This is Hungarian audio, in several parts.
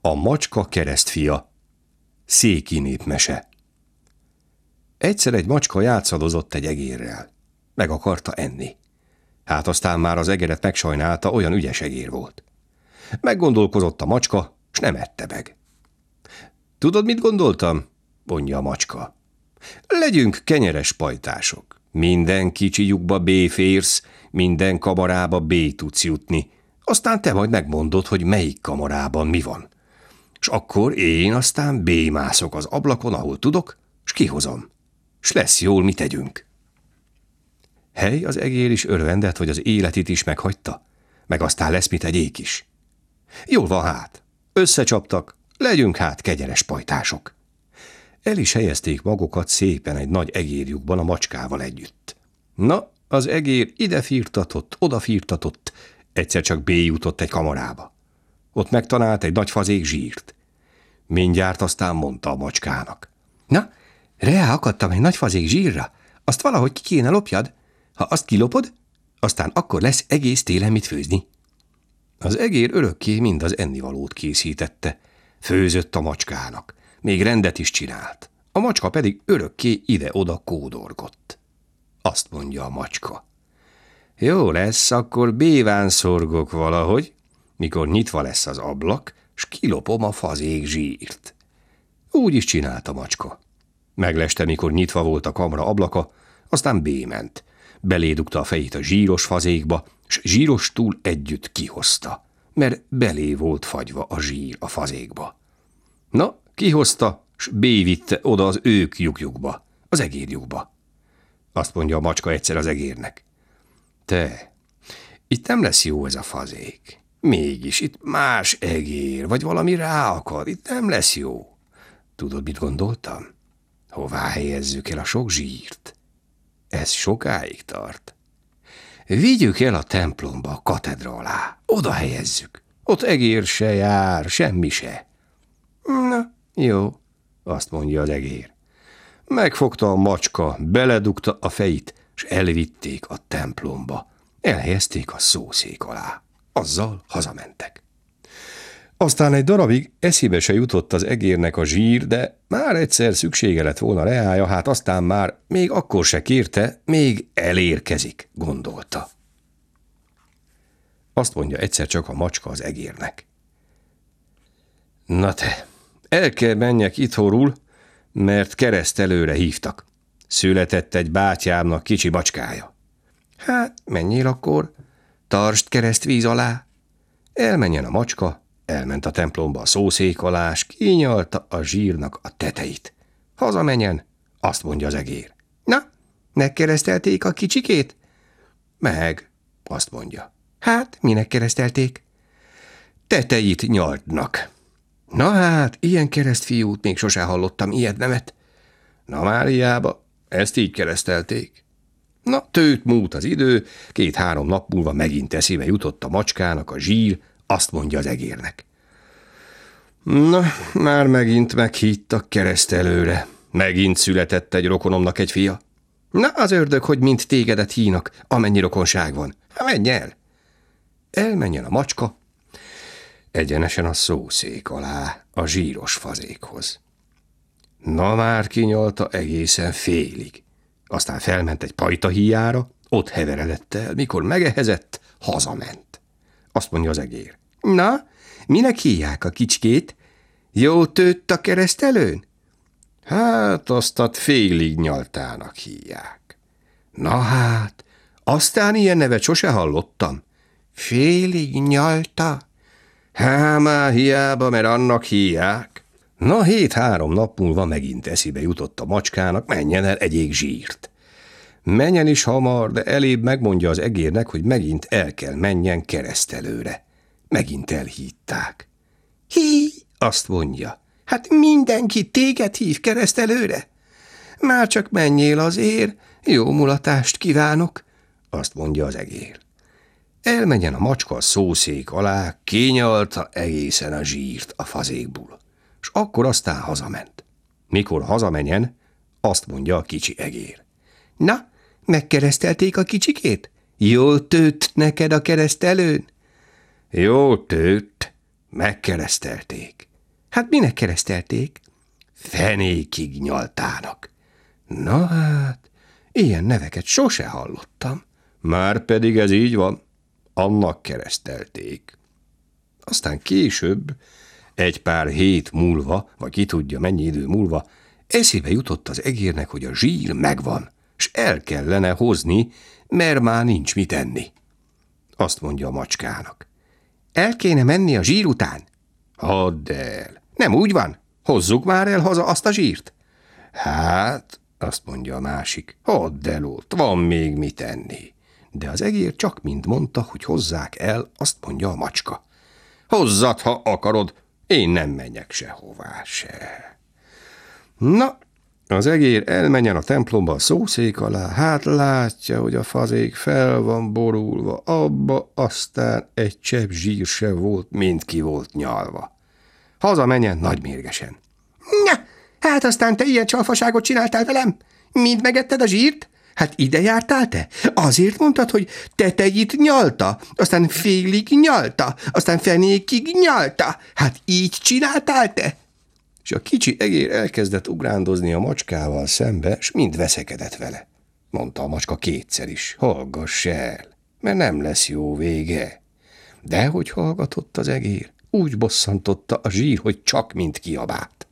A macska keresztfia Széki népmese Egyszer egy macska játszadozott egy egérrel. Meg akarta enni. Hát aztán már az egeret megsajnálta, olyan ügyes egér volt. Meggondolkozott a macska, s nem ette meg. Tudod, mit gondoltam? mondja a macska. Legyünk kenyeres pajtások. Minden kicsi lyukba B férsz, minden kamarába B tudsz jutni. Aztán te majd megmondod, hogy melyik kamarában mi van. És akkor én aztán B mászok az ablakon, ahol tudok, és kihozom. S lesz jól, mit tegyünk. Hely, az egér is örvendett, hogy az életit is meghagyta, meg aztán lesz mit egyék is. Jól van hát, összecsaptak, legyünk hát kegyeres pajtások. El is helyezték magukat szépen egy nagy egérjukban a macskával együtt. Na, az egér ide firtatott, oda firtatott, egyszer csak béjutott egy kamarába. Ott megtalált egy nagy fazék zsírt. Mindjárt aztán mondta a macskának. Na, reá akadtam egy nagy fazék zsírra, azt valahogy ki kéne lopjad. Ha azt kilopod, aztán akkor lesz egész télen mit főzni. Az egér örökké mind az ennivalót készítette. Főzött a macskának. Még rendet is csinált. A macska pedig örökké ide-oda kódorgott. Azt mondja a macska. Jó lesz, akkor béván szorgok valahogy, mikor nyitva lesz az ablak, s kilopom a fazék zsírt. Úgy is csinált a macska. Megleste, mikor nyitva volt a kamra ablaka, aztán bément. Belédugta a fejét a zsíros fazékba, s zsíros túl együtt kihozta, mert belé volt fagyva a zsír a fazékba. Na, kihozta, s bévitte oda az ők lyukjukba, az egérjukba. Azt mondja a macska egyszer az egérnek. Te, itt nem lesz jó ez a fazék. Mégis itt más egér, vagy valami ráakad, itt nem lesz jó. Tudod, mit gondoltam? Hová helyezzük el a sok zsírt? Ez sokáig tart. Vigyük el a templomba, a katedra alá. Oda helyezzük. Ott egér se jár, semmi se. Na, jó, azt mondja az egér. Megfogta a macska, beledugta a fejét, és elvitték a templomba. Elhelyezték a szószék alá. Azzal hazamentek. Aztán egy darabig eszébe se jutott az egérnek a zsír, de már egyszer szüksége lett volna reája, hát aztán már még akkor se kérte, még elérkezik, gondolta. Azt mondja egyszer csak a macska az egérnek. Na te, el kell menjek itthonul, mert keresztelőre hívtak. Született egy bátyámnak kicsi macskája. Hát, menjél akkor, tartsd keresztvíz alá. Elmenjen a macska, elment a templomba a szószék alá, s kinyalta a zsírnak a teteit. Hazamenjen, azt mondja az egér. Na, megkeresztelték a kicsikét? Meg, azt mondja. Hát, minek keresztelték? Teteit nyaltnak. Na hát, ilyen keresztfiút még sose hallottam ilyet nemet. Na Máriába, ezt így keresztelték. Na, tőt múlt az idő, két-három nap múlva megint eszébe jutott a macskának a zsír, azt mondja az egérnek. Na, már megint meghívtak keresztelőre. Megint született egy rokonomnak egy fia. Na, az ördög, hogy mint tégedet hínak, amennyi rokonság van. Ha menj el! Elmenjen a macska, egyenesen a szószék alá, a zsíros fazékhoz. Na már kinyalta egészen félig. Aztán felment egy pajtahíjára, ott heveredett el, mikor megehezett, hazament. Azt mondja az egér. Na, minek hívják a kicskét? Jó tőtt a keresztelőn? Hát, aztat félig nyaltának hívják. Na hát, aztán ilyen nevet sose hallottam. Félig nyalta? Há, már hiába, mert annak hívják. Na, hét-három nap múlva megint eszibe jutott a macskának, menjen el egyék zsírt. Menjen is hamar, de elébb megmondja az egérnek, hogy megint el kell menjen keresztelőre. Megint elhívták. Hí, azt mondja, hát mindenki téged hív keresztelőre. Már csak menjél az ér, jó mulatást kívánok, azt mondja az egér. Elmenjen a macska a szószék alá, kényalta egészen a zsírt a fazékból, és akkor aztán hazament. Mikor hazamenjen, azt mondja a kicsi egér. Na, megkeresztelték a kicsikét? Jól tőtt neked a keresztelőn? Jól tőtt, megkeresztelték. Hát minek keresztelték? Fenékig nyaltának. Na hát, ilyen neveket sose hallottam. Már pedig ez így van. Annak keresztelték. Aztán később, egy pár hét múlva, vagy ki tudja mennyi idő múlva, eszébe jutott az egérnek, hogy a zsír megvan, s el kellene hozni, mert már nincs mit enni. Azt mondja a macskának. El kéne menni a zsír után? Hadd el. Nem úgy van? Hozzuk már el haza azt a zsírt. Hát, azt mondja a másik, hadd el ott, van még mit enni. De az egér csak mind mondta, hogy hozzák el, azt mondja a macska. Hozzad, ha akarod, én nem menjek sehová se. Na, az egér elmenjen a templomba a szószék alá, hát látja, hogy a fazék fel van borulva, abba aztán egy csepp zsír se volt, mint ki volt nyalva. Haza menjen nagy mérgesen. Na, hát aztán te ilyen csalfaságot csináltál velem? Mind megetted a zsírt? Hát ide jártál te? Azért mondtad, hogy tetejét nyalta, aztán félig nyalta, aztán fenékig nyalta. Hát így csináltál te? És a kicsi egér elkezdett ugrándozni a macskával szembe, s mind veszekedett vele. Mondta a macska kétszer is, hallgass el, mert nem lesz jó vége. De hogy hallgatott az egér, úgy bosszantotta a zsír, hogy csak mint kiabált.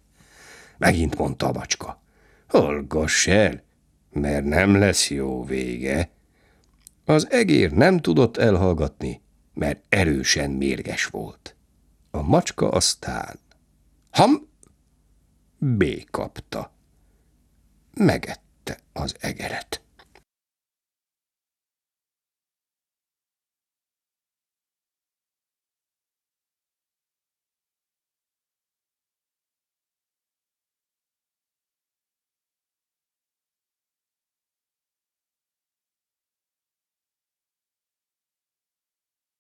Megint mondta a macska, hallgass el, mert nem lesz jó vége. Az egér nem tudott elhallgatni, mert erősen mérges volt. A macska aztán ham B kapta. Megette az egeret.